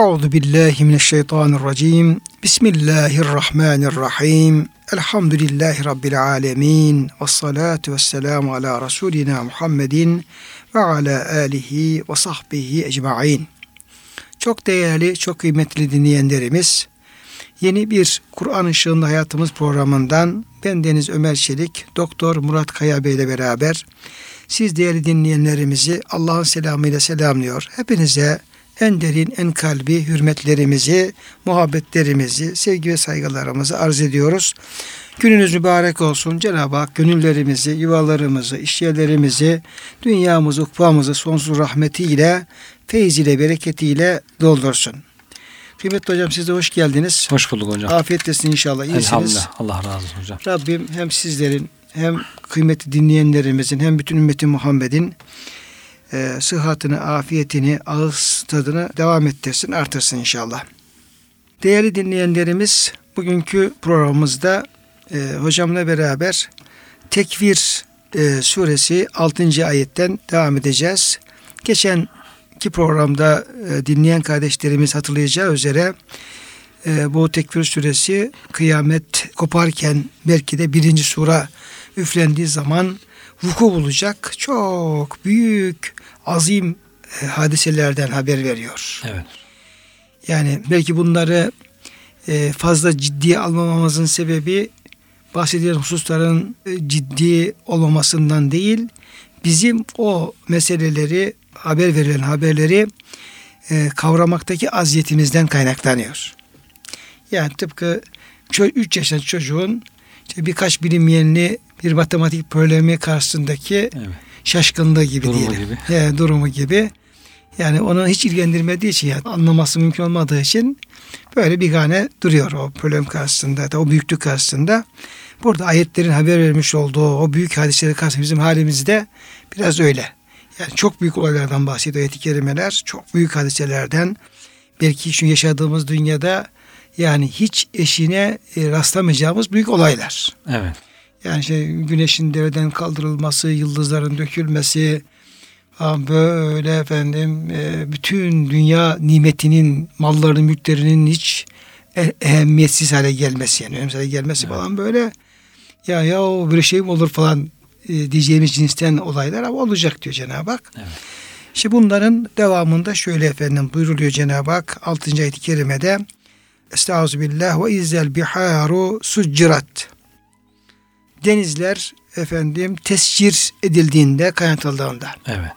Euzu billahi mineşşeytanirracim. Bismillahirrahmanirrahim. Elhamdülillahi rabbil alamin. Ves salatu vesselamu ala rasulina Muhammedin ve ala alihi ve sahbihi ecmaîn. Çok değerli, çok kıymetli dinleyenlerimiz, yeni bir Kur'an Işığında Hayatımız programından ben Deniz Ömer Çelik, Doktor Murat Kaya Bey ile beraber siz değerli dinleyenlerimizi Allah'ın selamıyla selamlıyor. Hepinize en derin, en kalbi hürmetlerimizi, muhabbetlerimizi, sevgi ve saygılarımızı arz ediyoruz. Gününüz mübarek olsun. Cenab-ı Hak gönüllerimizi, yuvalarımızı, işyerlerimizi, dünyamızı, ukbamızı sonsuz rahmetiyle, feyziyle, bereketiyle doldursun. Kıymetli hocam siz de hoş geldiniz. Hoş bulduk hocam. Afiyetlesin inşallah. İyisiniz. Elhamdülillah. Allah razı olsun hocam. Rabbim hem sizlerin hem kıymetli dinleyenlerimizin hem bütün ümmeti Muhammed'in e, sıhhatini, afiyetini, ağız tadını devam ettirsin, artırsın inşallah. Değerli dinleyenlerimiz, bugünkü programımızda e, hocamla beraber Tekvir e, suresi 6. ayetten devam edeceğiz. Geçenki programda e, dinleyen kardeşlerimiz hatırlayacağı üzere e, bu Tekvir suresi kıyamet koparken belki de birinci sura üflendiği zaman vuku bulacak çok büyük azim e, hadiselerden haber veriyor. Evet. Yani belki bunları e, fazla ciddiye almamamızın sebebi bahsedilen hususların e, ciddi olmamasından değil, bizim o meseleleri, haber verilen haberleri kavramaktaki aziyetimizden kaynaklanıyor. Yani tıpkı 3 yaşındaki çocuğun işte birkaç bilinmeyenli bir matematik problemi karşısındaki Evet. şaşkınlığı gibi Durumu diyelim. gibi. He, durumu gibi. Yani onu hiç ilgilendirmediği için yani anlaması mümkün olmadığı için böyle bir gane duruyor o problem karşısında, o büyüklük karşısında. Burada ayetlerin haber vermiş olduğu o büyük hadiseler karşısında bizim halimizde biraz öyle. Yani çok büyük olaylardan bahsediyor ayet-i kerimeler. Çok büyük hadiselerden. Belki şu yaşadığımız dünyada yani hiç eşine e, rastlamayacağımız büyük olaylar. Evet. Yani işte güneşin dereden kaldırılması, yıldızların dökülmesi, ha böyle efendim e, bütün dünya nimetinin, mallarının, mülklerinin hiç e- ehemmiyetsiz hale gelmesi yani önemsiz hale gelmesi Evet. falan böyle ya ya o bir şey mi olur falan e, diyeceğimiz cinsten olaylar ama olacak diyor Cenab-ı Hak. Evet. İşte bunların devamında şöyle efendim buyruluyor Cenab-ı Hak 6. ayet-i kerimede Estağfirullah ve izzel biharu succirat denizler efendim tescir edildiğinde kaynatıldığında. Evet.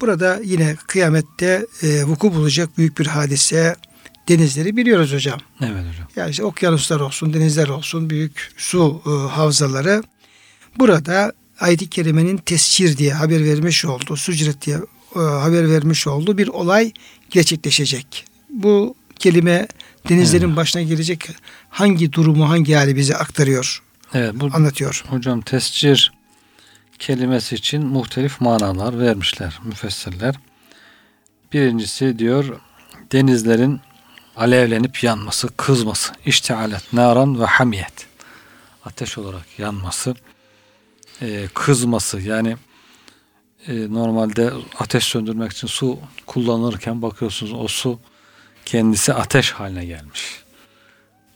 Burada yine kıyamette e, vuku bulacak büyük bir hadise denizleri biliyoruz hocam. Evet hocam. Yani işte okyanuslar olsun, denizler olsun, büyük su e, havzaları. Burada ayet-i kerimenin tescir diye haber vermiş olduğu, sucret diye e, haber vermiş olduğu bir olay gerçekleşecek. Bu kelime denizlerin Evet. başına gelecek hangi durumu, hangi hali bize aktarıyor, Evet bu anlatıyor. hocam tescir kelimesi için muhtelif manalar vermişler müfessirler. Birincisi diyor denizlerin alevlenip yanması, kızması, iştialet, naran ve hamiyet. Ateş olarak yanması, e, kızması yani e, normalde ateş söndürmek için su kullanırken bakıyorsunuz o su kendisi ateş haline gelmiş.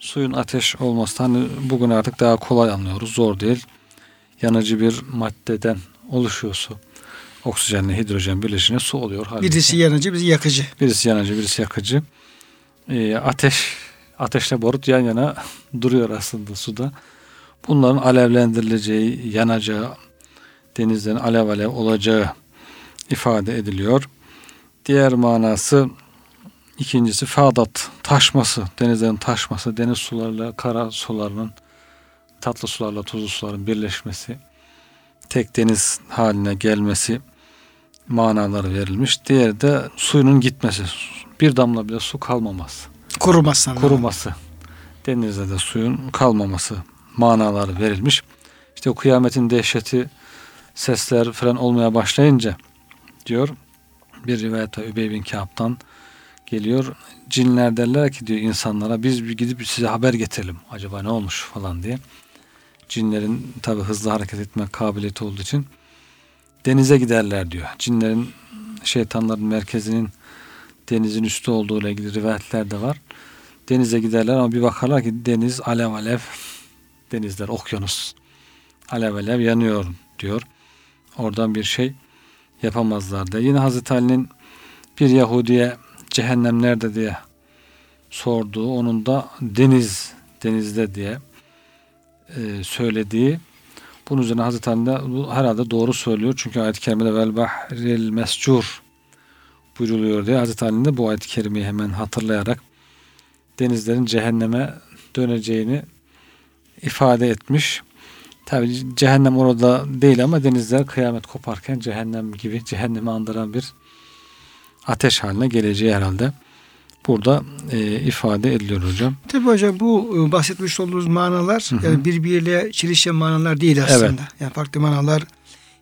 Suyun ateş olması hani bugün artık daha kolay anlıyoruz. Zor değil. Yanıcı bir maddeden oluşuyor su. Oksijenle hidrojen birleşince su oluyor. Halbuki Birisi yanıcı, birisi yakıcı. birisi yanıcı, birisi yakıcı. Ee, ateş, ateşle barut yan yana duruyor aslında suda. Bunların alevlendirileceği, yanacağı, denizden alev alev olacağı ifade ediliyor. Diğer manası ikincisi fadat, taşması, denizlerin taşması, deniz sularıyla kara sularının tatlı sularla tuzlu suların birleşmesi, tek deniz haline gelmesi manaları verilmiş. Diğeri de suyunun gitmesi. Bir damla bile su kalmaması. Kurumazsan. Kuruması. Denizde de suyun kalmaması manaları verilmiş. İşte o kıyametin dehşeti sesler falan olmaya başlayınca diyor bir rivayette Übey bin Kâb'dan geliyor. Cinler derler ki diyor insanlara biz bir gidip size haber getirelim. Acaba ne olmuş falan diye. Cinlerin tabi hızlı hareket etme kabiliyeti olduğu için denize giderler diyor. Cinlerin şeytanların merkezinin denizin üstü olduğu ile ilgili rivayetler de var. Denize giderler ama bir bakarlar ki deniz alev alev denizler, okyanus alev alev yanıyor diyor. Oradan bir şey yapamazlar da. Yine Hazreti Ali'nin bir Yahudiye cehennem nerede diye sorduğu, onun da deniz, denizde diye e, söylediği bunun üzerine Hazreti Ali de herhalde doğru söylüyor. Çünkü ayet-i kerimede vel bahril mescur buyruluyor diye Hazreti Ali de bu ayet-i kerimeyi hemen hatırlayarak denizlerin cehenneme döneceğini ifade etmiş. Tabi cehennem orada değil ama denizler kıyamet koparken cehennem gibi cehennemi andıran bir ateş haline geleceği herhalde burada e, ifade ediliyor hocam. Tabi hocam bu e, bahsetmiş olduğunuz manalar Hı hı. yani birbiriyle çelişen manalar değil aslında. Evet. Yani farklı manalar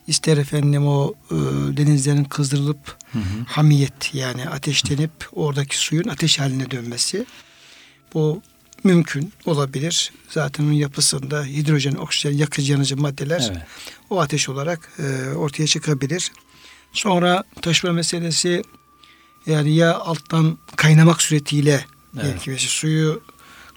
ister efendim o e, denizlerin kızdırılıp Hı hı. hamiyet yani ateşlenip oradaki suyun ateş haline dönmesi. Bu mümkün olabilir. Zaten onun yapısında hidrojen, oksijen, yakıcı yanıcı maddeler Evet. o ateş olarak e, ortaya çıkabilir. Sonra taşma meselesi yani ya alttan kaynamak suretiyle Evet. diyelim ki mesela suyu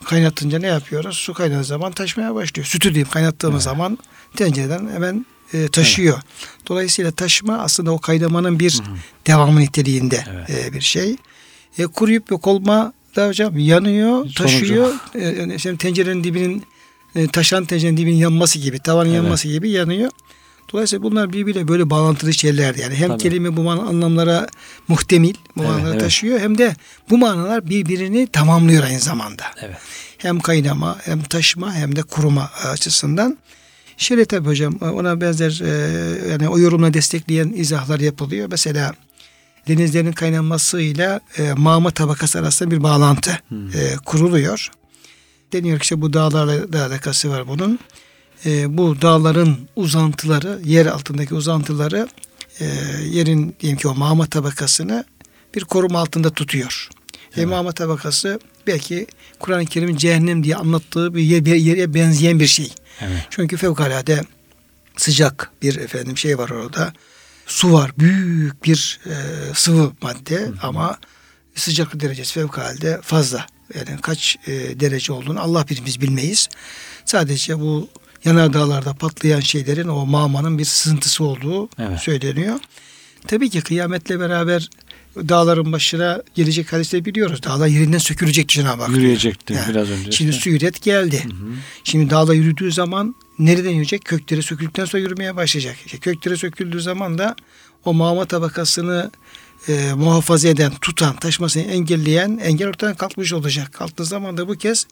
kaynatınca ne yapıyoruz? Su kaynadığı zaman taşmaya başlıyor. Sütü diyeyim kaynattığımız Evet. zaman tencereden hemen e, taşıyor. Dolayısıyla taşma aslında o kaynamanın bir Hı hı. devamı niteliğinde Evet. e, bir şey. E, kuruyup yok olma da hocam yanıyor, Sonucu. taşıyor. E, yani şimdi tencerenin dibinin e, taşan tencerenin dibinin yanması gibi, tavanın Evet. yanması gibi yanıyor. Dolayısıyla bunlar birbiriyle böyle bağlantılı şeyler yani. Hem Tabii. kelime bu anlamlara muhtemil, bu Evet, manaları evet. taşıyor hem de bu manalar birbirini tamamlıyor aynı zamanda. Evet. Hem kaynama, hem taşıma hem de kuruma açısından. Şöyle tabii hocam ona benzer e, yani o yorumla destekleyen izahlar yapılıyor. Mesela denizlerin kaynanmasıyla e, mağma tabakası arasında bir bağlantı Hmm. e, kuruluyor. Deniyor ki işte bu dağlarla da alakası var bunun. E, bu dağların uzantıları, yer altındaki uzantıları e, yerin diyelim ki o mağma tabakasını bir koruma altında tutuyor. E, Evet. mağma tabakası belki Kur'an-ı Kerim'in cehennem diye anlattığı bir yer- bir yere benzeyen bir şey. Evet. Çünkü fevkalade sıcak bir efendim şey var orada. Su var. Büyük bir e, sıvı madde ama sıcaklık derecesi fevkalade fazla. Yani kaç e, derece olduğunu Allah birimiz bilmeyiz. Sadece bu yanardağlarda patlayan şeylerin o mağmanın bir sızıntısı olduğu Evet. söyleniyor. Tabii ki kıyametle beraber dağların başına gelecek hadisleri biliyoruz. Dağlar yerinden sökülecek Cenab-ı Hak. Yürüyecekti Yani biraz önce. Şimdi işte. süret geldi. Hı hı. Şimdi dağda yürüdüğü zaman nereden yürüyecek? Kökleri söküldükten sonra yürümeye başlayacak. İşte kökleri söküldüğü zaman da o mağma tabakasını e, muhafaza eden, tutan, taşmasını engelleyen engel ortadan kalkmış olacak. Kalktığı zaman da bu kez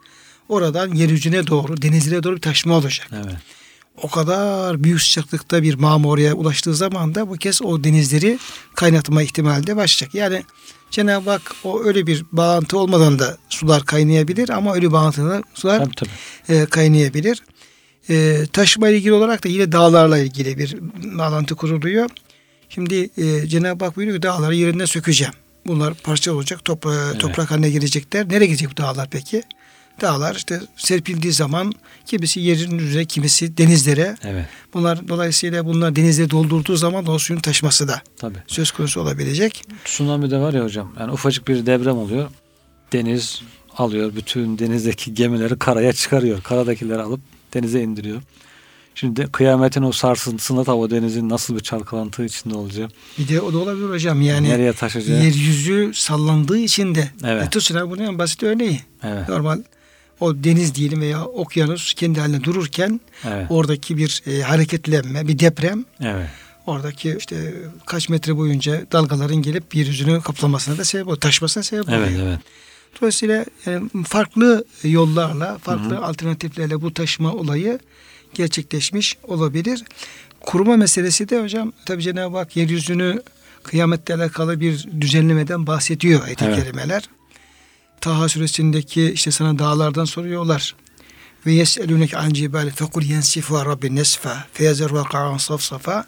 oradan yeryüzüne doğru, denizlere doğru bir taşma olacak. Evet. O kadar büyük sıcaklıkta bir mağma oraya ulaştığı zaman da bu kez o denizleri kaynatma ihtimali de başlayacak. Yani Cenab-ı Hak o öyle bir bağlantı olmadan da sular kaynayabilir ama öyle bağlantıda sular Tabii tabii. e, kaynayabilir. E, taşıma ile ilgili olarak da yine dağlarla ilgili bir bağlantı kuruluyor. Şimdi e, Cenab-ı Hak buyuruyor ki dağları yerinden sökeceğim. Bunlar parça olacak, topra- Evet. toprak haline gelecekler. Nereye gidecek bu dağlar peki? Dağlar işte serpildiği zaman kimisi yerin üzerine, kimisi denizlere. Evet. Bunlar dolayısıyla bunlar denizleri doldurduğu zaman da o suyun taşması da Tabii. söz konusu olabilecek. Tsunami de var ya hocam. Yani ufacık bir deprem oluyor. Deniz alıyor bütün denizdeki gemileri karaya çıkarıyor. Karadakileri alıp denize indiriyor. Şimdi kıyametin o sarsıntısında tabi o denizin nasıl bir çalkalantı içinde olacağı. Bir de o da olabilir hocam yani nereye taşacağı. yeryüzü sallandığı için de. Evet. E, tsunami bunun en basit örneği. Evet. Normal o deniz diyelim veya okyanus kendi haline dururken Evet. oradaki bir e, hareketlenme, bir deprem Evet. oradaki işte kaç metre boyunca dalgaların gelip yeryüzünü kaplamasına da sebep oluyor. Taşmasına sebep oluyor. Evet. Evet. Dolayısıyla yani farklı yollarla, farklı Hı hı. alternatiflerle bu taşıma olayı gerçekleşmiş olabilir. Kuruma meselesi de hocam tabi Cenab-ı Hak yeryüzünü kıyametle alakalı bir düzenlemeden bahsediyor ayet-i Evet. kerimeler. Taha suresindeki işte sana dağlardan soruyorlar. Ve yeselûneke an cibâli fekul yensifuha rabbi nesfa feyezer vaka'an safsafa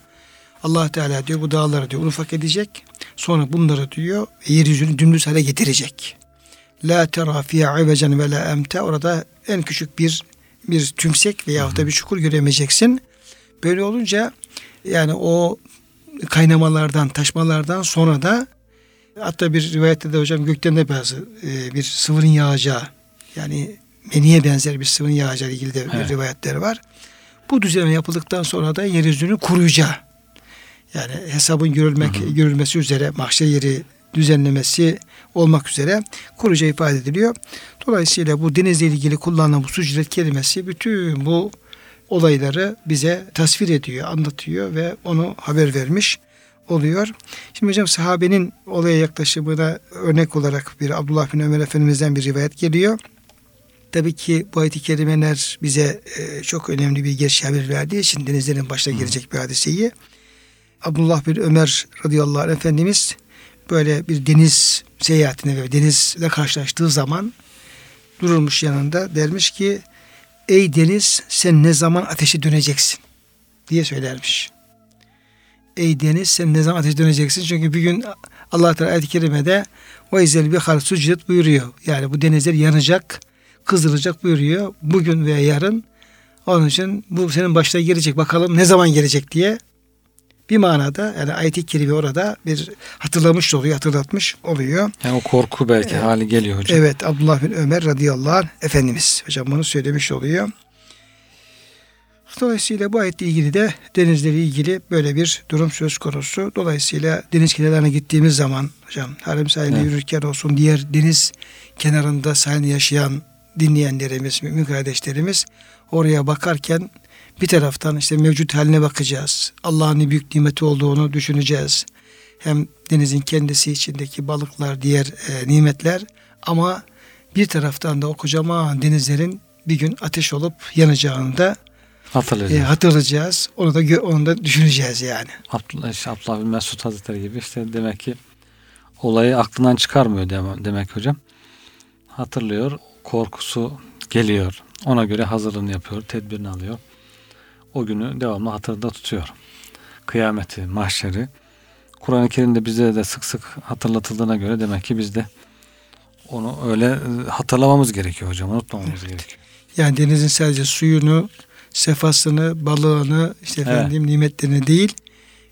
Allah Teala diyor bu dağları diyor ufak edecek. Sonra bunları diyor yeryüzünü dümdüz hale getirecek. La tera fiha ivecen ve la emte. Orada en küçük bir bir tümsek veya da bir çukur göremeyeceksin. Böyle olunca yani o kaynamalardan, taşmalardan sonra da Hatta bir rivayette de hocam gökten de bazı e, bir sıvının yağacağı yani meniye benzer bir sıvının yağacağı ile ilgili de Evet. rivayetler var. Bu düzenleme yapıldıktan sonra da yeryüzünün kuruyacağı yani hesabın görülmek Hı hı. görülmesi üzere mahşer yeri düzenlemesi olmak üzere kurucu ifade ediliyor. Dolayısıyla bu denizle ilgili kullanılan bu sucudet kelimesi bütün bu olayları bize tasvir ediyor, anlatıyor ve onu haber vermiş oluyor. Şimdi hocam sahabenin olaya yaklaşımına örnek olarak bir Abdullah bin Ömer Efendimiz'den bir rivayet geliyor. Tabii ki bu ayet-i kerimeler bize e, çok önemli bir gerçeği haber verdiği için denizlerin başına gelecek bir hadiseyi. Abdullah bin Ömer radıyallahu anh Efendimiz böyle bir deniz seyahatine ve denizle karşılaştığı zaman dururmuş yanında dermiş ki ey deniz sen ne zaman ateşe döneceksin diye söylermiş. Ey deniz sen ne zaman ateşe döneceksin? Çünkü bir gün Allah Teala ayet-i kerimede ve izel bihar sucidet buyuruyor. Yani bu denizler yanacak, kızdırılacak buyuruyor. Bugün veya yarın. Onun için bu senin başına gelecek. Bakalım ne zaman gelecek diye bir manada yani ayet-i kerime orada bir hatırlamış oluyor, hatırlatmış oluyor. Yani o korku belki Evet. hali geliyor hocam. Evet Abdullah bin Ömer radıyallahu anh Efendimiz hocam bunu söylemiş oluyor. Dolayısıyla bu ayetle ilgili de denizle ilgili böyle bir durum söz konusu. Dolayısıyla deniz kenarlarına gittiğimiz zaman hocam harem sahilde Evet. yürürken olsun diğer deniz kenarında sahilde yaşayan dinleyenlerimiz, mümin kardeşlerimiz oraya bakarken bir taraftan işte mevcut haline bakacağız. Allah'ın ne büyük nimeti olduğunu düşüneceğiz. Hem denizin kendisi içindeki balıklar, diğer e, nimetler ama bir taraftan da o kocaman denizlerin bir gün ateş olup yanacağını da e, Hatırlayacağız. hatırlayacağız. Onu da onu da düşüneceğiz yani. Abdullah, işte Abdullah bin Mesud Hazretleri gibi işte demek ki olayı aklından çıkarmıyor demek, demek hocam. Hatırlıyor, korkusu geliyor. Ona göre hazırlığını yapıyor, tedbirini alıyor. O günü devamlı hatırda tutuyor. Kıyameti, mahşeri. Kur'an-ı Kerim'de bize de sık sık hatırlatıldığına göre demek ki biz de onu öyle e, hatırlamamız gerekiyor hocam. Unutmamamız gerekiyor. Yani denizin sadece suyunu, sefasını, balığını, işte Evet. efendim nimetlerini değil,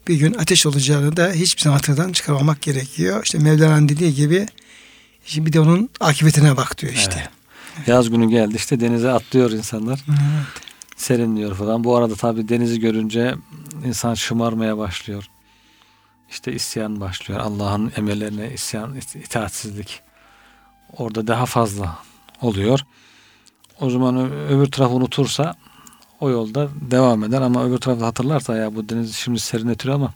bir gün ateş olacağını da hiçbir zaman hatırdan çıkarmamak gerekiyor. İşte Mevlana'nın dediği gibi şimdi bir de onun akıbetine bak diyor işte. Evet. Yaz günü geldi işte denize atlıyor insanlar. Evet. serinliyor falan. Bu arada tabii denizi görünce insan şımarmaya başlıyor. İşte isyan başlıyor. Allah'ın emirlerine isyan, itaatsizlik. Orada daha fazla oluyor. O zaman öbür tarafı unutursa o yolda devam eder ama öbür tarafı hatırlarsa ya bu deniz şimdi serinletiyor ama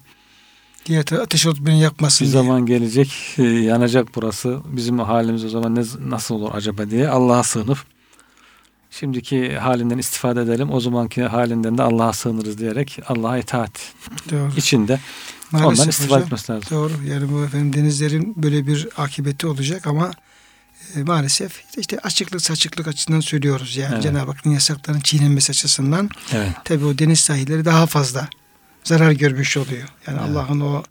Diğer taraf ateş olup beni yakmasın bir diye. zaman gelecek e, yanacak burası. Bizim halimiz o zaman ne, nasıl olur acaba diye Allah'a sığınıp şimdiki halinden istifade edelim. O zamanki halinden de Allah'a sığınırız diyerek Allah'a itaat Doğru. içinde ondan Maalesef istifade hocam, etmesi lazım. Doğru. Yani bu efendim denizlerin böyle bir akıbeti olacak ama e, maalesef işte açıklık saçıklık açısından söylüyoruz yani Evet. Cenab-ı Hakk'ın yasaklarının çiğnenmesi açısından Evet. tabii o deniz sahilleri daha fazla zarar görmüş oluyor. Yani Evet. Allah'ın o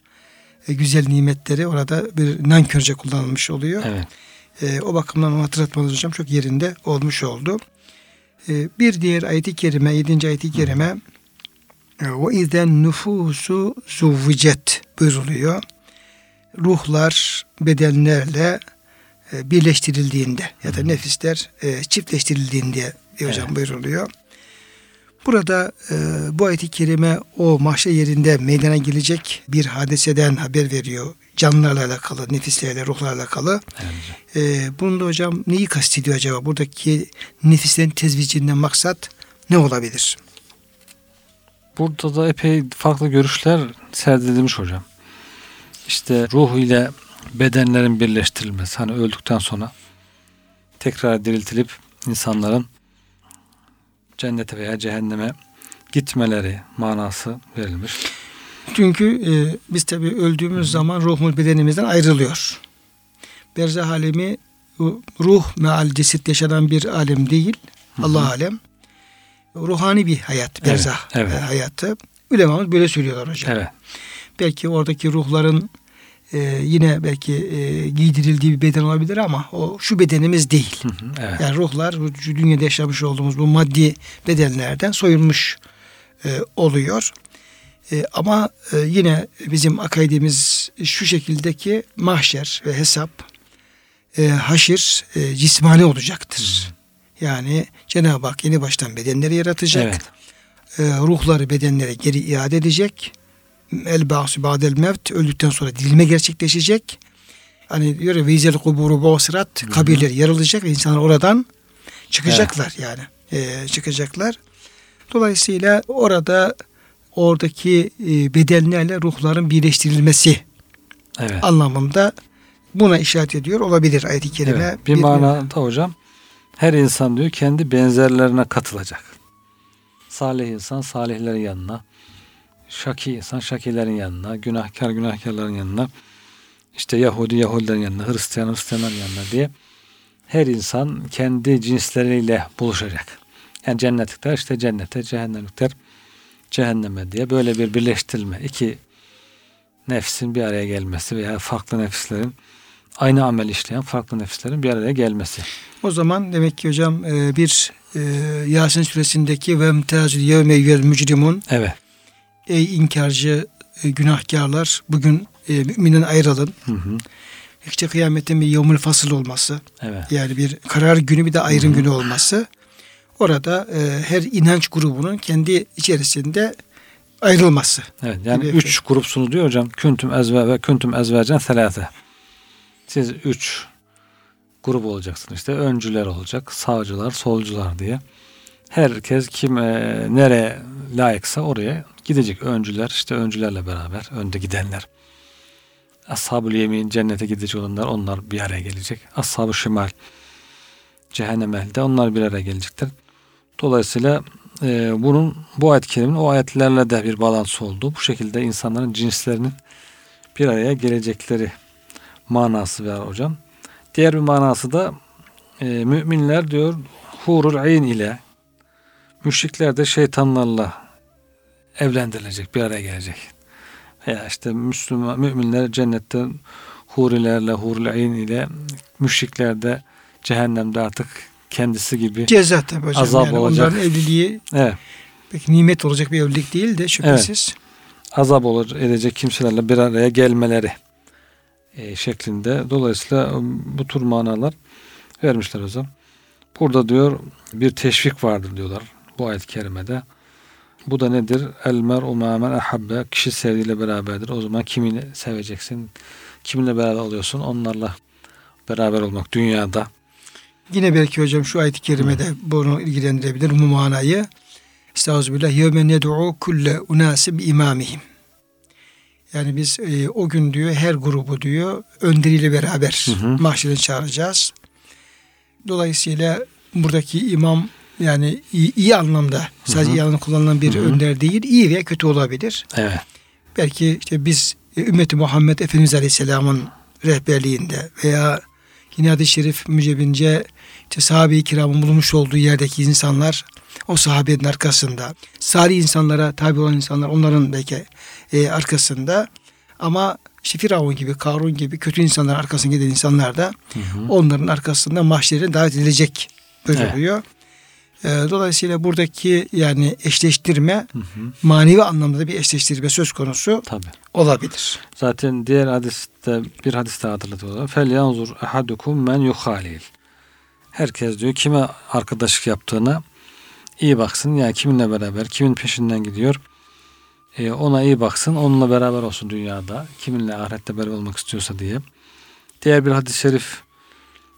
e, güzel nimetleri orada bir nankörce kullanılmış oluyor. Evet. E, o bakımdan onu hatırlatmanız hocam çok yerinde olmuş oldu. E, bir diğer ayet-i kerime, yedinci ayet-i kerime e, ve izen nüfusu zuvvicet buyruluyor. Ruhlar bedenlerle birleştirildiğinde ya da nefisler e, çiftleştirildiğinde diye hocam Evet. buyruluyor. Burada e, bu ayet-i kerime o mahşer yerinde meydana gelecek bir hadiseden haber veriyor. Canlılarla alakalı, nefislerle, ruhlarla alakalı. evet. E, bunda hocam neyi kastediyor acaba? Buradaki nefislerin tezvicinden maksat ne olabilir? Burada da epey farklı görüşler serdedilmiş hocam. İşte ruh ile bedenlerin birleştirilmesi. Hani öldükten sonra tekrar diriltilip insanların cennete veya cehenneme gitmeleri manası verilmiş. Çünkü e, biz tabi öldüğümüz zaman ruhumuz bedenimizden ayrılıyor. Berzah alemi ruh meal cesit yaşanan bir alem değil. Allah alem. Ruhani bir hayat, berzah Evet, evet. e, hayatı. Ulemamız böyle söylüyorlar hocam. Evet. Belki oradaki ruhların e, yine belki e, giydirildiği bir beden olabilir ama o şu bedenimiz değil. Hı hı, evet. Yani ruhlar şu dünyada yaşamış olduğumuz bu maddi bedenlerden soyulmuş e, oluyor. E, ama e, yine bizim akaidimiz şu şekildeki mahşer ve hesap e, haşir e, cismani olacaktır. Yani Cenab-ı Hak yeni baştan bedenleri yaratacak. Evet. E, ruhları bedenlere geri iade edecek. El ba'su ba'del mevt öldükten sonra dirilme gerçekleşecek. Hani diyor ya veyzel kuburu bosirat kabirler yarılacak ve insanlar oradan çıkacaklar yani. E, çıkacaklar. Dolayısıyla orada oradaki e, bedenlerle ruhların birleştirilmesi Evet. anlamında buna işaret ediyor olabilir ayet-i kerime. Evet, bir manada hocam her insan diyor kendi benzerlerine katılacak. Salih insan salihlerin yanına, şaki insan şakilerin yanına, günahkar günahkarların yanına, işte Yahudi Yahudilerin yanına, Hristiyan Hristiyanların yanına diye her insan kendi cinsleriyle buluşacak. Yani cennetlikler işte cennete, cehennemlikler cehenneme diye böyle bir birleştirilme. iki nefsin bir araya gelmesi veya farklı nefislerin aynı amel işleyen farklı nefislerin bir araya gelmesi. O zaman demek ki hocam e, bir e, Yasin suresindeki ve mtazül yevme yüvel mücrimun Evet. Ey inkarcı e, günahkarlar bugün e, müminen ayrılın. Hı hı. İşte kıyametin bir yevmül fasıl olması Evet. yani bir karar günü bir de ayrım günü olması orada e, her inanç grubunun kendi içerisinde ayrılması. Evet. Yani Gibi üç grupsunuz diyor hocam. Küntüm ezve ve küntüm ezvecen selate. Siz üç grup olacaksınız. İşte öncüler olacak, sağcılar, solcular diye. Herkes kim e, nereye layıksa oraya gidecek. Öncüler işte öncülerle beraber önde gidenler. Ashab-ı yemin cennete gidecek olanlar onlar bir araya gelecek. Ashab-ı şimal cehennem ehli onlar bir araya gelecekler. Dolayısıyla e, bunun bu ayet-i kerimenin o ayetlerle de bir bağlantısı oldu. Bu şekilde insanların cinslerinin bir araya gelecekleri manası var hocam. Diğer bir manası da e, müminler diyor hurul ayn ile müşrikler de şeytanlarla evlendirilecek, bir araya gelecek. Veya işte Müslüman müminler cennette hurilerle, hurul ayn ile müşrikler de cehennemde artık kendisi gibi. Ceza tabii hocam. Azap yani olacak. onların evliliği Evet. pek nimet olacak bir evlilik değil de şüphesiz. azap olur edecek kimselerle bir araya gelmeleri e, şeklinde. Dolayısıyla e, bu tür manalar vermişler hocam. Burada diyor bir teşvik vardır diyorlar bu ayet-i kerimede. Bu da nedir? El mer'u ma men ahabbe. Kişi sevdiğiyle beraberdir. O zaman kimini seveceksin? Kiminle beraber oluyorsun? Onlarla beraber olmak dünyada. Yine belki hocam şu ayet-i kerimede bunu ilgilendirebilir bu manayı. Estağfirullah. Yevme ned'u kulle unasim imamihim. Yani biz e, o gün diyor her grubu diyor önderiyle beraber Hı hı. mahşere çağıracağız. Dolayısıyla buradaki imam yani iyi, iyi anlamda sadece Hı hı. iyi anlamda kullanılan bir Hı hı. önder değil, iyi veya kötü olabilir. Evet. Belki işte biz e, ümmeti Muhammed Efendimiz Aleyhisselam'ın rehberliğinde veya yine hadis-i şerif mücebince işte sahabe-i kiramın bulunmuş olduğu yerdeki insanlar o sahabenin arkasında. Salih insanlara tabi olan insanlar onların belki e, arkasında ama işte Firavun gibi, Karun gibi kötü insanların arkasında giden insanlar da Hı hı. onların arkasında mahşere davet edilecek buyuruluyor. E, dolayısıyla buradaki yani eşleştirme Hı hı. manevi anlamda bir eşleştirme söz konusu Tabii. olabilir. Zaten diğer hadiste bir hadiste hatırlatıyorlar. Fel yanzur ahadukum men yuhalil. Herkes diyor kime arkadaşlık yaptığına iyi baksın. Yani kiminle beraber, kimin peşinden gidiyor. E, ona iyi baksın. Onunla beraber olsun dünyada. Kiminle ahirette beraber olmak istiyorsa diye. Diğer bir hadis-i şerif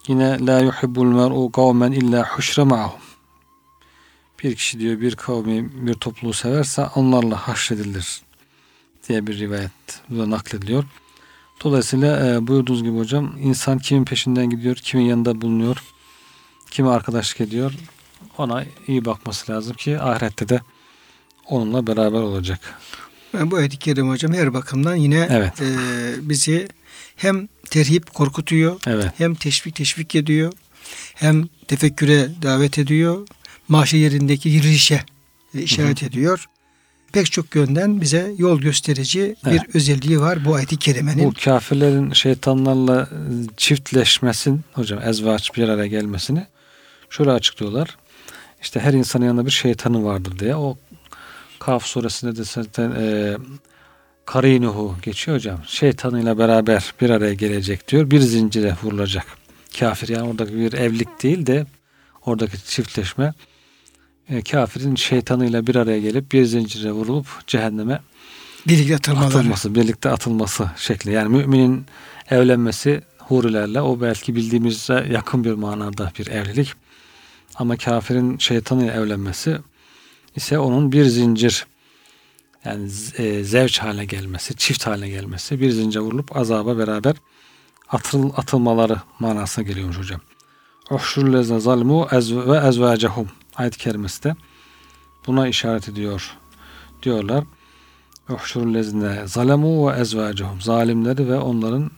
yine la yuhibbul mer'u kavmen illa huşre ma'hum. Bir kişi diyor bir kavmi bir topluluğu severse onlarla haşredilir diye bir rivayet bu da naklediliyor. Dolayısıyla e, buyurduğunuz gibi hocam insan kimin peşinden gidiyor, kimin yanında bulunuyor, kime arkadaşlık ediyor ona iyi bakması lazım ki ahirette de onunla beraber olacak. Ben bu ayet-i kerime hocam her bakımdan yine Evet. e, bizi hem terhip korkutuyor, Evet. hem teşvik teşvik ediyor, hem tefekküre davet ediyor, maaşı yerindeki dirilişe e, işaret ediyor. Pek çok yönden bize yol gösterici Evet. bir özelliği var bu ayet-i kerimenin. Bu kafirlerin şeytanlarla çiftleşmesin hocam ezvaç bir araya gelmesini şöyle açıklıyorlar. İşte her insanın yanında bir şeytanı vardır diye. O Kaf suresinde de zaten e, karinuhu geçiyor hocam. Şeytanıyla beraber bir araya gelecek diyor. Bir zincire vurulacak. Kafir yani oradaki bir evlilik değil de oradaki çiftleşme e, kafirin şeytanıyla bir araya gelip bir zincire vurulup cehenneme Birlikte atılmaları. atılması, birlikte atılması şekli. Yani müminin evlenmesi hurilerle o belki bildiğimize yakın bir manada bir evlilik. Ama kafirin şeytanıyla evlenmesi ise onun bir zincir yani e, zevç haline gelmesi, çift haline gelmesi, bir zincire vurulup azaba beraber atıl, atılmaları manasına geliyormuş hocam. Uhşurlezne zalmu ve ezvacehum ayet-i kerimesi de buna işaret ediyor. Diyorlar. Uhşurlezne zalemu ve ezvacehum zalimleri ve onların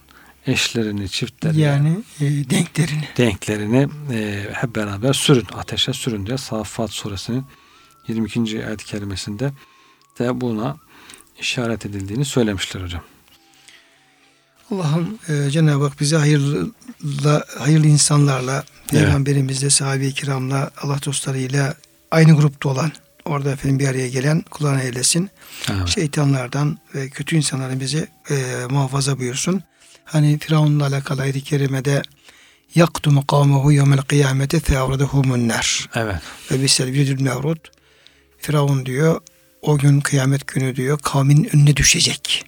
eşlerini, çiftlerini, Yani e, denklerini. denklerini e, hep beraber sürün, ateşe sürün diye Saffat suresinin 22. ayet-i kerimesinde de buna işaret edildiğini söylemişler hocam. Allah'ım e, Cenab-ı Hak bizi hayırlı, hayırlı insanlarla, Peygamberimizle, sahabe-i kiramla, Allah dostlarıyla aynı grupta olan, orada efendim bir araya gelen kulağına eylesin. Evet. Şeytanlardan ve kötü insanların bizi e, muhafaza buyursun. Hani Firavun'la alakalı ayet-i kerimede yaktumu kavmehu yevmel kıyamete feavradehumun nar. evet. Ve bisel virdül mevrud. Firavun diyor o gün kıyamet günü diyor kavmin önüne düşecek.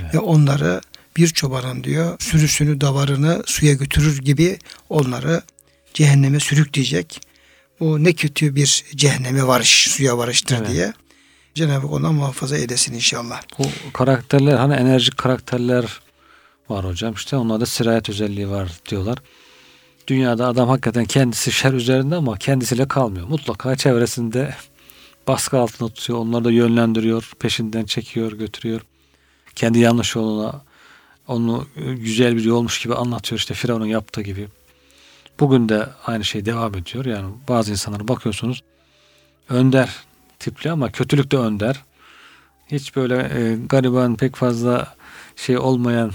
Evet. Ve onları bir çobanın diyor sürüsünü davarını suya götürür gibi onları cehenneme sürükleyecek. Bu ne kötü bir cehenneme varış, suya varıştır Evet. diye. Cenab-ı Hak ondan muhafaza eylesin inşallah. Bu karakterler hani enerjik karakterler var hocam. İşte onlarda sirayet özelliği var diyorlar. Dünyada adam hakikaten kendisi şer üzerinde ama kendisiyle kalmıyor. Mutlaka çevresinde baskı altında tutuyor. Onları da yönlendiriyor. Peşinden çekiyor, götürüyor. Kendi yanlış yoluna onu güzel bir yolmuş gibi anlatıyor. işte Firavun'un yaptığı gibi. Bugün de aynı şey devam ediyor. Yani bazı insanlara bakıyorsunuz önder tipli ama kötülük de önder hiç böyle e, gariban pek fazla şey olmayan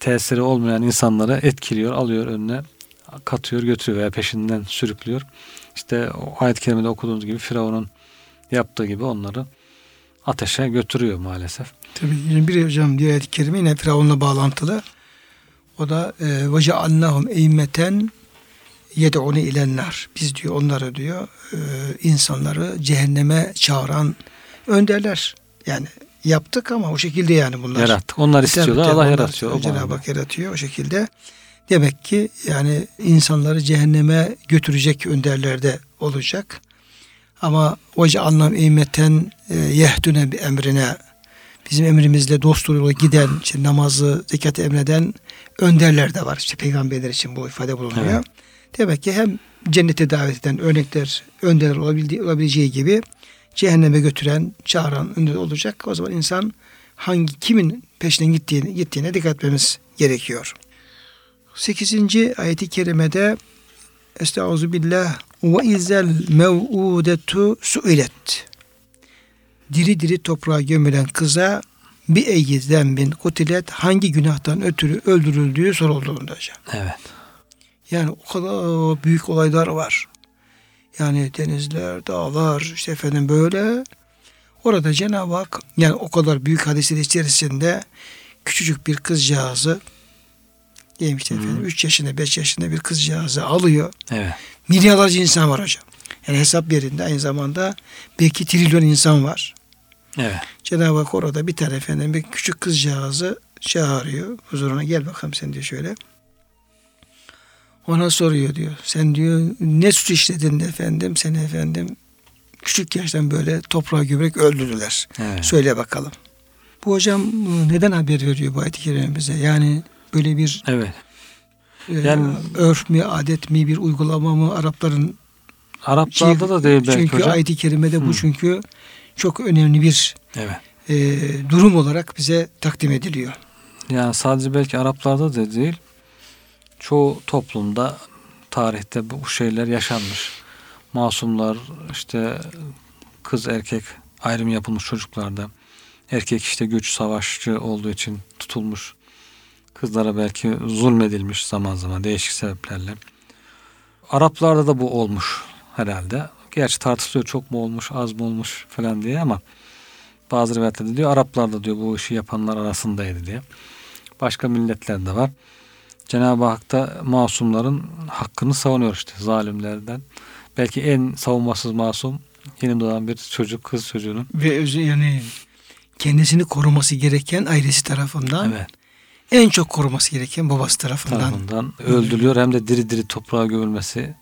tesiri olmayan insanları etkiliyor, alıyor önüne katıyor, götürüyor veya peşinden sürüklüyor. İşte o ayet-i kerimede okuduğunuz gibi Firavun'un yaptığı gibi onları ateşe götürüyor maalesef. Tabii yine bir hocam diğer ayet-i kerime yine Firavun'la bağlantılı. O da e, ve ceallahum eymeten yed'une ilenler. Biz diyor onları diyor e, insanları cehenneme çağıran önderler. Yani yaptık ama o şekilde yani bunlar. Yarattık. Onlar istiyorlar, tabii, Allah onlar yaratıyor. Cenab-ı. Hak yaratıyor o şekilde. Demek ki yani insanları cehenneme götürecek önderlerde olacak. Ama hoca anlam eymeten e, yehdüne bir emrine bizim emrimizle dost yoluyla giden, işte namazı, zekatı emreden önderler de var. İşte peygamberler için bu ifade bulunuyor. Evet. Demek ki hem cennete davet eden örnekler, önderler olabileceği gibi cehenneme götüren, çağıran önder olacak. O zaman insan hangi kimin peşinden gittiğini, gittiğine dikkat etmemiz gerekiyor. 8. ayeti kerimede Estaizu billah ve izel mev'udetu suilet diri diri toprağa gömülen kıza bir eyyi zembin kutilet hangi günahtan ötürü öldürüldüğü sorulduğunda hocam. Evet. Yani o kadar büyük olaylar var. Yani denizler, dağlar, işte efendim böyle. Orada Cenab-ı Hak yani o kadar büyük hadisler içerisinde küçücük bir kızcağızı diyelim işte efendim 3 yaşında 5 yaşında bir kızcağızı alıyor. Evet. Milyarlarca insan var hocam. Yani hesap yerinde aynı zamanda belki trilyon insan var. Evet. Cenab-ı Hak orada bir tane efendim bir küçük kızcağızı çağırıyor. Huzuruna gel bakalım sen diyor şöyle. Ona soruyor diyor. Sen diyor ne suç işledin efendim seni efendim küçük yaştan böyle toprağa gömerek öldürdüler. Evet. Söyle bakalım. Bu hocam neden haber veriyor bu ayet-i kerime bize? Yani böyle bir Evet. e, Yani- örf mi, adet mi, bir uygulama mı Arapların Araplarda şey- da değil belki çünkü hocam. ayet-i kerimede bu Hı. çünkü çok önemli bir Evet. e, durum olarak bize takdim ediliyor. Yani sadece belki Araplarda da değil. Çoğu toplumda tarihte bu şeyler yaşanmış. Masumlar işte kız erkek ayrım yapılmış çocuklarda. Erkek işte güç savaşçı olduğu için tutulmuş. Kızlara belki zulmedilmiş zaman zaman değişik sebeplerle. Araplarda da bu olmuş herhalde. Gerçi tartışılıyor çok mu olmuş az mı olmuş falan diye ama Bazı rivayetlerde diyor Araplar da diyor bu işi yapanlar arasındaydı diye. Başka milletler de var. Cenab-ı Hak da masumların hakkını savunuyor işte zalimlerden. Belki en savunmasız masum yeni doğan bir çocuk, kız çocuğunun. Ve özü yani kendisini koruması gereken ailesi tarafından Evet. en çok koruması gereken babası tarafından. tarafından öldürülüyor hem de diri diri toprağa gömülmesi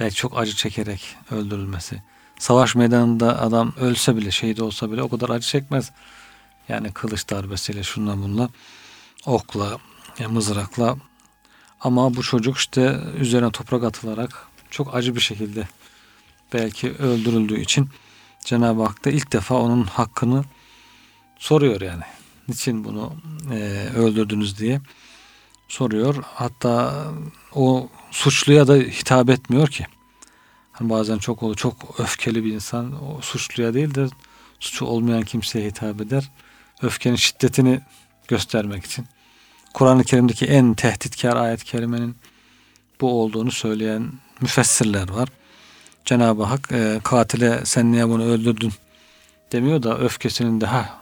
belki çok acı çekerek öldürülmesi. Savaş meydanında adam ölse bile şehit olsa bile o kadar acı çekmez. Yani kılıç darbesiyle şunla bunla okla, ya mızrakla ama bu çocuk işte üzerine toprak atılarak çok acı bir şekilde belki öldürüldüğü için Cenab-ı Hak da ilk defa onun hakkını soruyor yani. Niçin bunu e, öldürdünüz diye soruyor. Hatta o suçluya da hitap etmiyor ki. Hani bazen çok olur, çok öfkeli bir insan o suçluya değil de suçu olmayan kimseye hitap eder. Öfkenin şiddetini göstermek için. Kur'an-ı Kerim'deki en tehditkar ayet-i kerimenin bu olduğunu söyleyen müfessirler var. Cenab-ı Hak e, katile sen niye bunu öldürdün demiyor da öfkesinin daha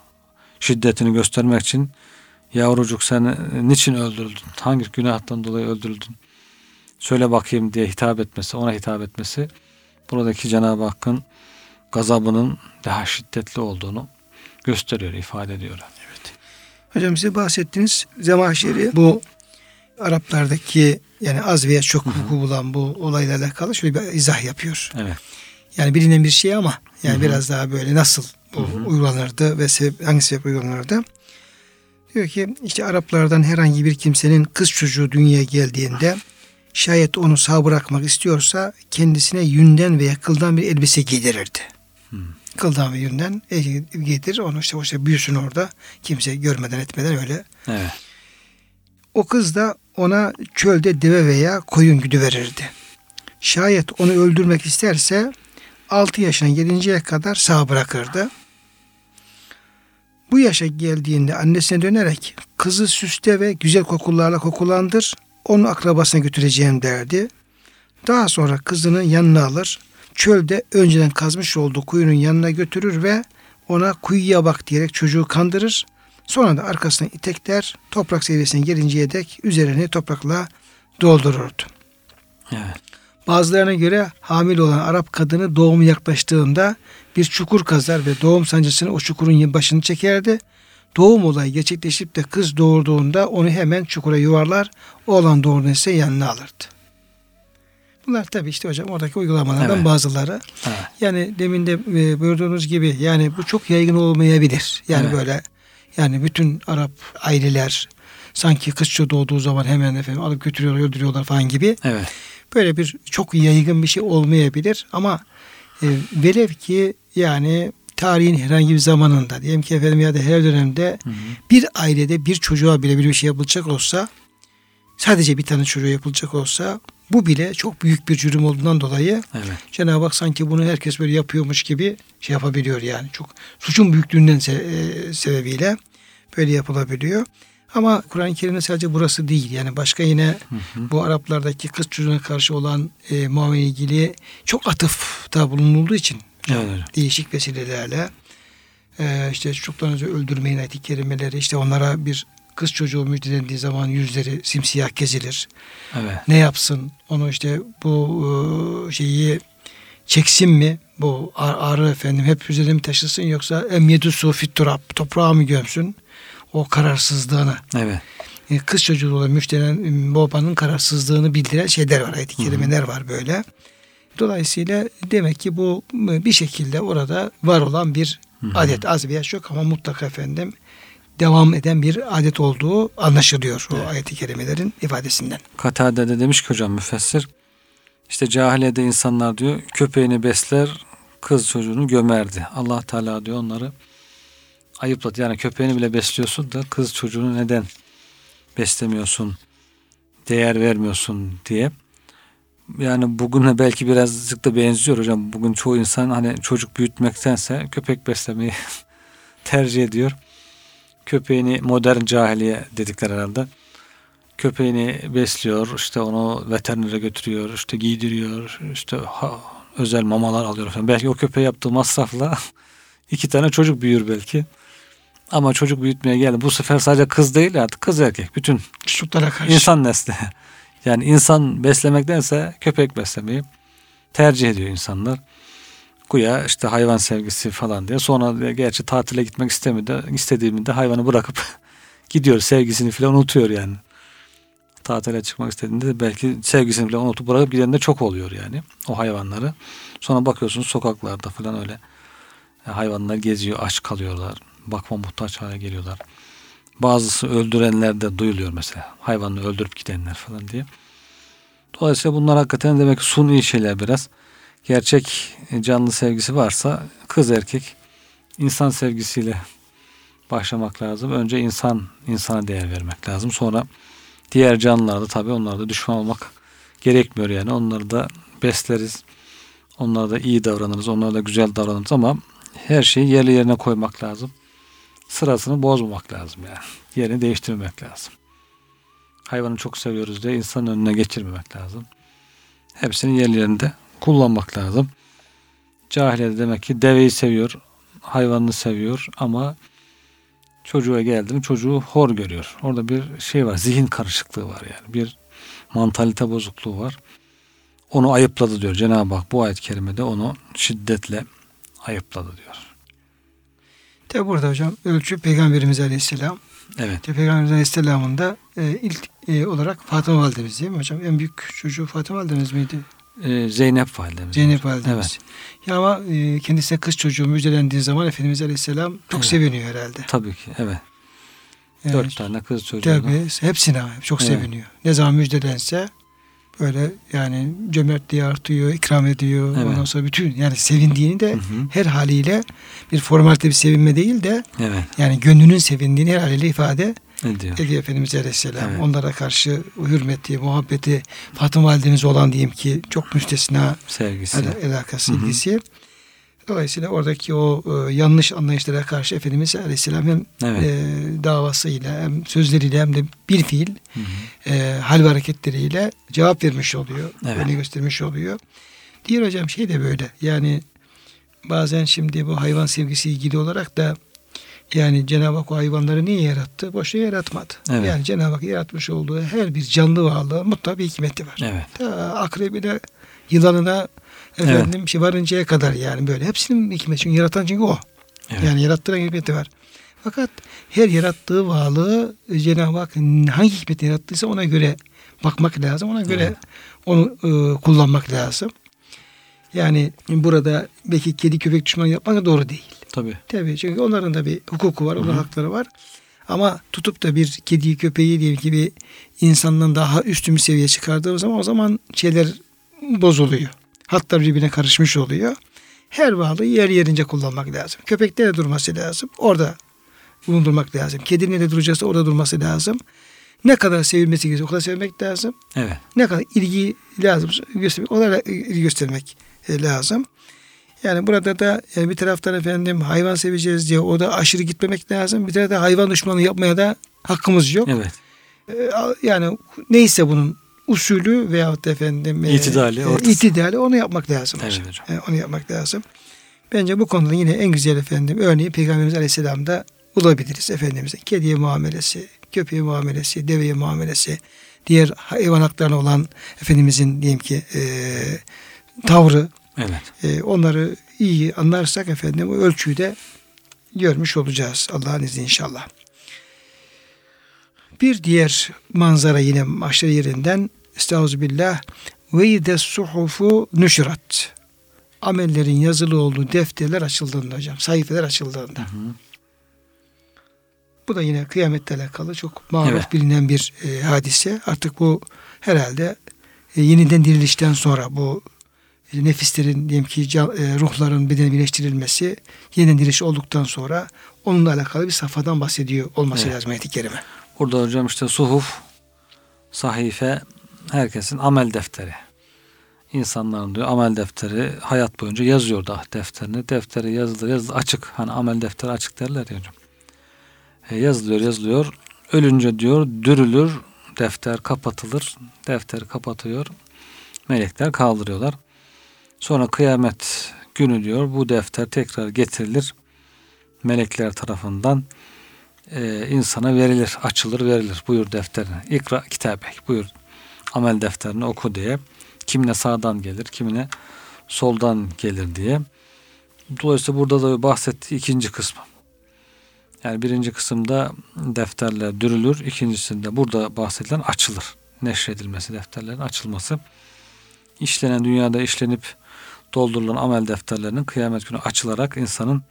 şiddetini göstermek için yavrucuk sen niçin öldürüldün? Hangi günahtan dolayı öldürüldün? Söyle bakayım diye hitap etmesi, ona hitap etmesi buradaki Cenab-ı Hakk'ın gazabının daha şiddetli olduğunu gösteriyor, ifade ediyor. Hocam size bahsettiğiniz Zemahşeri bu Araplardaki yani az veya çok vuku bulan bu olayla alakalı şöyle bir izah yapıyor. Evet. Yani bilinen bir şey ama yani Hı hı. biraz daha böyle nasıl bu uygulanırdı ve sebep, hangi sebep uygulanırdı? Diyor ki işte Araplardan herhangi bir kimsenin kız çocuğu dünyaya geldiğinde şayet onu sağ bırakmak istiyorsa kendisine yünden veya kıldan bir elbise giydirirdi. Hı. Kıldan ve yünden e, giydirir onu işte, işte büyüsün orada kimse görmeden etmeden öyle. Evet. O kız da ona çölde deve veya koyun güdü verirdi. Şayet onu öldürmek isterse 6 yaşına gelinceye kadar sağ bırakırdı. Bu yaşa geldiğinde annesine dönerek kızı süste ve güzel kokularla kokulandır, onu akrabasına götüreceğim derdi. Daha sonra kızını yanına alır, çölde önceden kazmış olduğu kuyunun yanına götürür ve ona kuyuya bak diyerek çocuğu kandırır. Sonra da arkasına itekler, toprak seviyesine gelinceye dek üzerini toprakla doldururdu. Evet. Bazılarına göre hamile olan Arap kadını doğumu yaklaştığında bir çukur kazar ve doğum sancısını o çukurun başını çekerdi. Doğum olayı gerçekleşip de kız doğurduğunda onu hemen çukura yuvarlar, oğlan doğurduğunda ise yanına alırdı. Bunlar tabii işte hocam oradaki uygulamalardan Evet. bazıları. Evet. Yani demin de e, buyurduğunuz gibi yani bu çok yaygın olmayabilir. Yani Evet. böyle yani bütün Arap aileler sanki kız çocuğu doğduğu zaman hemen efendim alıp götürüyorlar, öldürüyorlar falan gibi. Evet. Böyle bir çok yaygın bir şey olmayabilir ama e, velev ki yani tarihin herhangi bir zamanında diyelim ki efendim ya da her dönemde Hı hı. bir ailede bir çocuğa bile bir şey yapılacak olsa sadece bir tane çocuğa yapılacak olsa bu bile çok büyük bir cürüm olduğundan dolayı Evet. Cenab-ı Hak sanki bunu herkes böyle yapıyormuş gibi şey yapabiliyor yani. Çok suçun büyüklüğünden se- e, sebebiyle böyle yapılabiliyor. Ama Kur'an-ı Kerim'de sadece burası değil. Yani başka yine Hı hı. bu Araplardaki kız çocuğuna karşı olan e, muamele ilgili çok atıfta bulunulduğu için Evet değişik vesilelerle e, işte çocuklarınızı öldürmeyin ayet-i kerimeleri işte onlara bir kız çocuğu müjdelendiği zaman yüzleri simsiyah gezilir. Evet. ne yapsın? Onu işte bu e, şeyi çeksin mi? Bu arı efendim hep üzerine mi taşısın yoksa emyedu su fit turab toprağa mı gömsün? O kararsızlığını. Evet. e, kız çocuğu olan müşterinin babanın kararsızlığını bildiren şeyler var ayet-i kerimeler var böyle. Dolayısıyla demek ki bu e, bir şekilde orada var olan bir Hı hı. adet az veya çok ama mutlaka efendim devam eden bir adet olduğu anlaşılıyor o Evet. ayet-i kerimelerin ifadesinden. Katade de demiş ki hocam müfessir işte cahiliyede insanlar diyor köpeğini besler kız çocuğunu gömerdi. Allah Teala diyor onları ayıpladı. Yani köpeğini bile besliyorsun da kız çocuğunu neden beslemiyorsun, değer vermiyorsun diye. Yani bugüne belki birazcık da benziyor hocam. Bugün çoğu insan hani çocuk büyütmektense köpek beslemeyi tercih ediyor. Köpeğini modern cahiliye dedikler herhalde. Köpeğini besliyor, işte onu veterinere götürüyor, işte giydiriyor, işte ha- özel mamalar alıyor falan. Belki o köpeğe yaptığı masrafla iki tane çocuk büyür belki. Ama çocuk büyütmeye geldi. Bu sefer sadece kız değil artık kız erkek. Bütün Çocuklara karşı. insan nesli. Yani insan beslemektense köpek beslemeyi tercih ediyor insanlar. Güya işte hayvan sevgisi falan diye. Sonra gerçi tatile gitmek istemedi, istediğimde hayvanı bırakıp gidiyor. Sevgisini falan unutuyor yani. Tatile çıkmak istediğinde de belki sevgisini falan unutup bırakıp giden de çok oluyor yani o hayvanları. Sonra bakıyorsunuz sokaklarda falan öyle e, hayvanlar geziyor, aç kalıyorlar. Bakma muhtaç hale geliyorlar. Bazısı öldürenler de duyuluyor mesela. Hayvanı öldürüp gidenler falan diye. Dolayısıyla bunlar hakikaten demek suni şeyler biraz. Gerçek canlı sevgisi varsa kız erkek insan sevgisiyle başlamak lazım. Önce insan insana değer vermek lazım. Sonra diğer canlılarda tabii onlarda da düşman olmak gerekmiyor yani. Onları da besleriz. Onlara da iyi davranırız. Onlara da güzel davranırız ama her şeyi yerli yerine koymak lazım. Sırasını bozmamak lazım yani. Yerini değiştirmemek lazım. Hayvanı çok seviyoruz diye insanın önüne geçirmemek lazım. Hepsini yerli yerinde kullanmak lazım. Cahiliye de demek ki deveyi seviyor, hayvanını seviyor ama çocuğa geldi mi çocuğu hor görüyor. Orada bir şey var, zihin karışıklığı var yani. Bir mantalite bozukluğu var. Onu ayıpladı diyor Cenab-ı Hak bu ayet-i kerimede onu şiddetle ayıpladı diyor. Tabi burada hocam ölçü Peygamberimiz Aleyhisselam. Evet. Tabi Peygamberimiz Aleyhisselam'ın da e, ilk e, olarak Fatıma Validemiz değil mi hocam? En büyük çocuğu Fatıma Validemiz miydi? Ee, Zeynep validemiz. Zeynep Validemiz. Evet. Ya ama e, kendisine kız çocuğu müjdelendiği zaman Efendimiz Aleyhisselam çok Evet. seviniyor herhalde. Tabii ki evet. Yani, Dört tane kız çocuğu. Tabii hepsine çok Evet. seviniyor. Ne zaman müjdelense böyle yani cömertliği artıyor, ikram ediyor. Evet. Ondan sonra bütün yani sevindiğini de Hı hı. her haliyle bir formalite bir sevinme değil de Evet. yani gönlünün sevindiğini her haliyle ifade Ediyor. ediyor Efendimiz Aleyhisselam. Evet. Onlara karşı hürmeti, muhabbeti Fatıma Validemiz olan diyeyim ki çok müstesna Sevgisi. al- alakası, Hı hı. ilgisi. Dolayısıyla oradaki o e, yanlış anlayışlara karşı Efendimiz Aleyhisselam hem Evet. e, davasıyla hem sözleriyle hem de bir fiil Hı hı. e, hal ve hareketleriyle cevap vermiş oluyor. Evet. Öne göstermiş oluyor. Diğer hocam şey de böyle yani bazen şimdi bu hayvan sevgisi ilgili olarak da yani Cenab-ı Hak o hayvanları niye yarattı? Boşuna yaratmadı. Evet. Yani Cenab-ı Hak yaratmış olduğu her bir canlı varlığı mutlaka bir hikmeti var. Evet. Ta akrebine, yılanına efendim şey varıncaya kadar yani böyle hepsinin hikmeti. Çünkü yaratan çünkü o. Evet. Yani yarattıran hikmeti var. Fakat her yarattığı varlığı Cenab-ı Hak hangi hikmeti yarattıysa ona göre bakmak lazım. Ona göre Evet. onu e, kullanmak lazım. Yani burada belki kedi köpek düşmanı yapmak da doğru değil. Tabii. Tabii çünkü onların da bir hukuku var, onların hakları var. Ama tutup da bir kediyi köpeği diyelim ki bir insandan daha üstün bir seviyeye çıkardığımız zaman o zaman şeyler bozuluyor. Hatlar birbirine karışmış oluyor. Her varlığı yer yerince kullanmak lazım. Köpekte de durması lazım. Orada bulundurmak lazım. Kedinin de duracaksa orada durması lazım. Ne kadar sevilmesi gerekiyor o kadar sevmek lazım. Evet. Ne kadar ilgi lazım göstermek, o kadar ilgi göstermek e, lazım. Yani burada da yani bir taraftan efendim hayvan seveceğiz diye o da aşırı gitmemek lazım. Bir taraftan hayvan düşmanı yapmaya da hakkımız yok. Evet. E, Yani neyse bunun usulü veyahut da efendim e, İtidali, e, ortası. itidali onu yapmak lazım. Evet hocam. E, onu yapmak lazım. Bence bu konuda yine en güzel efendim örneği Peygamberimiz Aleyhisselam'da bulabiliriz Efendimiz'in. Kediye muamelesi, köpeğe muamelesi, deveye muamelesi, diğer hayvan haklarına olan Efendimiz'in diyelim ki e, tavrı, Evet. e, onları iyi anlarsak efendim o ölçüyü de görmüş olacağız Allah'ın izniyle inşallah. Bir diğer manzara yine maşer yerinden Estağfirullah ve ide suhufu nüşrat. Amellerin yazılı olduğu defterler açıldığında hocam, sayfeler açıldığında. Hı hı. Bu da yine kıyametle alakalı çok maruf Evet. bilinen bir e, hadise. Artık bu herhalde e, yeniden dirilişten sonra bu nefislerin diyelim ki e, ruhların bedene birleştirilmesi yeniden diriliş olduktan sonra onunla alakalı bir safhadan bahsediyor olması Evet. lazım ayet-i kerime. Burada hocam işte suhuf, sahife, herkesin amel defteri. İnsanların diyor amel defteri hayat boyunca yazıyor da defterini. Defteri yazılır yazılır açık. Hani amel defteri açık derler ya hocam. E, yazılıyor yazılıyor. Ölünce diyor dürülür. Defter kapatılır. Defteri kapatıyor. Melekler kaldırıyorlar. Sonra kıyamet günü diyor bu defter tekrar getirilir. melekler tarafından e, insana verilir, açılır, verilir. Buyur defterine. İkra kitabek. Buyur amel defterini oku diye. Kimine sağdan gelir, kimine soldan gelir diye. Dolayısıyla burada da bahsettiği ikinci kısmı. Yani birinci kısımda defterler dürülür. ikincisinde burada bahsedilen açılır. Neşredilmesi, defterlerin açılması. İşlenen dünyada işlenip doldurulan amel defterlerinin kıyamet günü açılarak insanın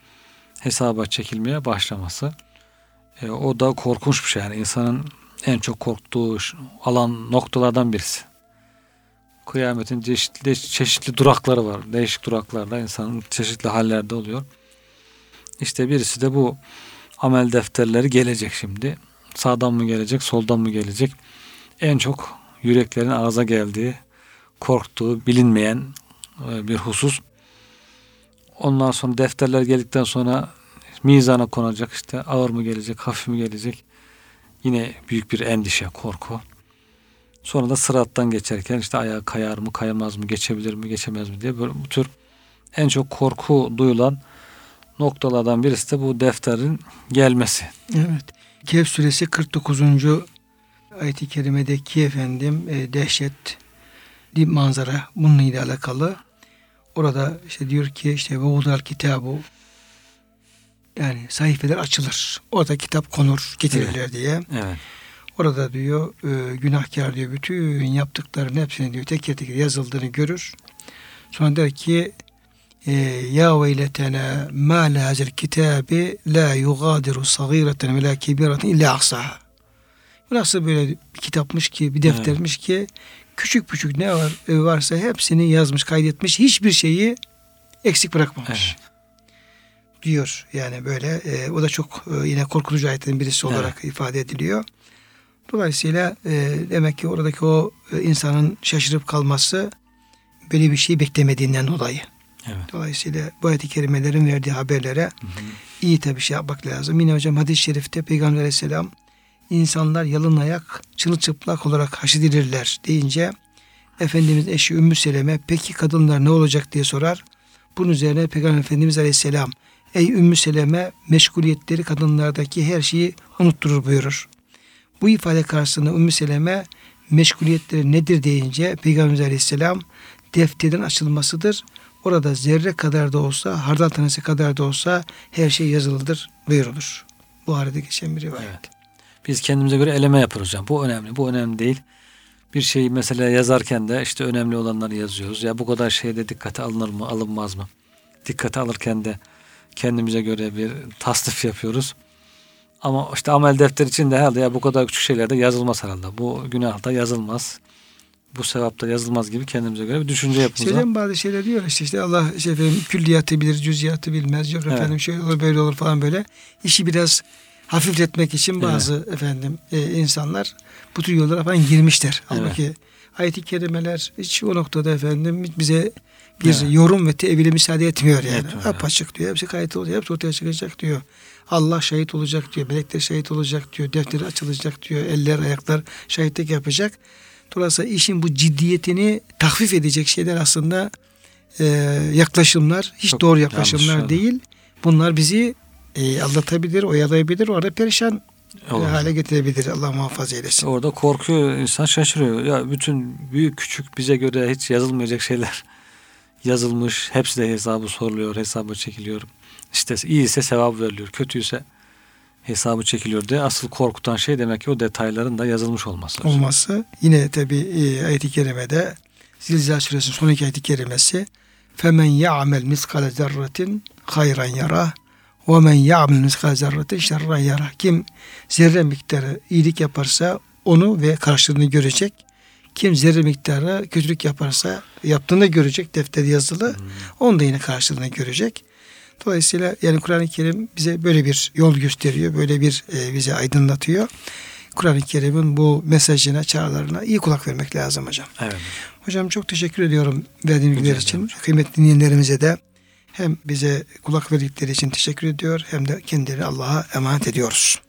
hesaba çekilmeye başlaması. E, o da korkunç bir şey. Yani insanın en çok korktuğu alan noktalardan birisi. Kıyametin çeşitli, çeşitli durakları var. Değişik duraklarda insanın çeşitli hallerde oluyor. İşte birisi de bu amel defterleri gelecek şimdi. Sağdan mı gelecek, soldan mı gelecek? En çok yüreklerin ağza geldiği, korktuğu, bilinmeyen bir husus. Ondan sonra defterler geldikten sonra mizana konacak işte ağır mı gelecek, hafif mi gelecek? Yine büyük bir endişe, korku. Sonra da sırattan geçerken işte ayağa kayar mı, kayamaz mı, geçebilir mi, geçemez mi diye böyle bu tür en çok korku duyulan noktalardan birisi de bu defterin gelmesi. Evet. Kehf suresi 49. ayet-i kerimedeki efendim e, dehşet manzara bununla ile alakalı. Orada işte diyor ki işte ve kitabı yani sayfeler açılır. Orada kitap konur, getirirler evet. diye. Evet. Orada diyor e, günahkar diyor bütün yaptıklarının hepsini diyor teker teker yazıldığını görür. Sonra der ki e, ya veyletena ma la hazel kitabi la yugadiru sagireten ve la kibireten illa ahsaha. Bu nasıl böyle bir kitapmış ki, bir deftermiş evet. ki küçük küçük ne var e, varsa hepsini yazmış, kaydetmiş. Hiçbir şeyi eksik bırakmamış. Evet diyor. Yani böyle e, o da çok e, yine korkutucu ayetlerin birisi olarak evet. ifade ediliyor. Dolayısıyla e, demek ki oradaki o e, insanın şaşırıp kalması böyle bir şey beklemediğinden dolayı. Evet. Dolayısıyla bu ayet-i kerimelerin verdiği haberlere hı hı. iyi tabi şey yapmak lazım. Yine hocam hadis-i şerifte Peygamber aleyhisselam insanlar yalın ayak çırılçıplak olarak haşedilirler deyince Efendimiz eşi Ümmü Seleme peki kadınlar ne olacak diye sorar. Bunun üzerine Peygamber Efendimiz aleyhisselam Ey Ümmü Seleme meşguliyetleri kadınlardaki her şeyi unutturur buyurur. Bu ifade karşısında Ümmü Seleme meşguliyetleri nedir deyince Peygamber Aleyhisselam defterin açılmasıdır. Orada zerre kadar da olsa, hardal tanesi kadar da olsa her şey yazılıdır buyurulur. Bu arada geçen bir rivayet. Evet. Biz kendimize göre eleme yaparız hocam. Bu önemli, bu önemli değil. Bir şeyi mesela yazarken de işte önemli olanları yazıyoruz. Ya bu kadar şeyde dikkate alınır mı, alınmaz mı? Dikkate alırken de kendimize göre bir tasnif yapıyoruz. Ama işte amel defteri için de herhalde ya bu kadar küçük şeylerde yazılmaz herhalde. Bu günahda yazılmaz. Bu sevapta yazılmaz gibi kendimize göre bir düşünce yapımıza. Şeyden bazı şeyler diyor işte, işte Allah şey efendim, külliyatı bilir, cüziyatı bilmez. Yok evet. efendim şöyle olur böyle olur falan böyle. İşi biraz hafifletmek için bazı evet. efendim e, insanlar bu tür yollara falan girmişler. Halbuki evet. ayet-i kerimeler hiç o noktada efendim bize bir evet. yorum ve tevile müsaade etmiyor yani. Etmiyor. Apaçık diyor. Hepsi kayıt oluyor. Hepsi ortaya çıkacak diyor. Allah şahit olacak diyor. Melekler şahit olacak diyor. Defteri açılacak diyor. Eller, ayaklar şahitlik yapacak. Dolayısıyla işin bu ciddiyetini tahfif edecek şeyler aslında e, yaklaşımlar hiç Çok doğru yaklaşımlar değil. Bunlar bizi e, aldatabilir, oyalayabilir, orada perişan Olur. hale getirebilir. Allah muhafaza eylesin. Orada korkuyor, insan şaşırıyor. Ya bütün büyük küçük bize göre hiç yazılmayacak şeyler yazılmış. Hepsi de hesabı soruluyor, hesabı çekiliyor. İşte iyiyse sevap veriliyor, kötüyse hesabı çekiliyor diye asıl korkutan şey demek ki o detayların da yazılmış olması. Olması. Yine tabi e, ayet-i kerimede Zilzal suresinin son iki ayet-i kerimesi femen ya'mel miskale zerretin hayran yara men ya'mel miskale zerretin şerran yara kim zerre miktarı iyilik yaparsa onu ve karşılığını görecek kim zerre miktarı kötülük yaparsa yaptığını görecek defter yazılı. Hmm. Onu da yine karşılığını görecek. Dolayısıyla yani Kur'an-ı Kerim bize böyle bir yol gösteriyor. Böyle bir e, bize aydınlatıyor. Kur'an-ı Kerim'in bu mesajına, çağrılarına iyi kulak vermek lazım hocam. Evet. Hocam çok teşekkür ediyorum verdiğiniz bilgiler için. Kıymetli dinleyenlerimize de hem bize kulak verdikleri için teşekkür ediyor hem de kendilerini Allah'a emanet ediyoruz.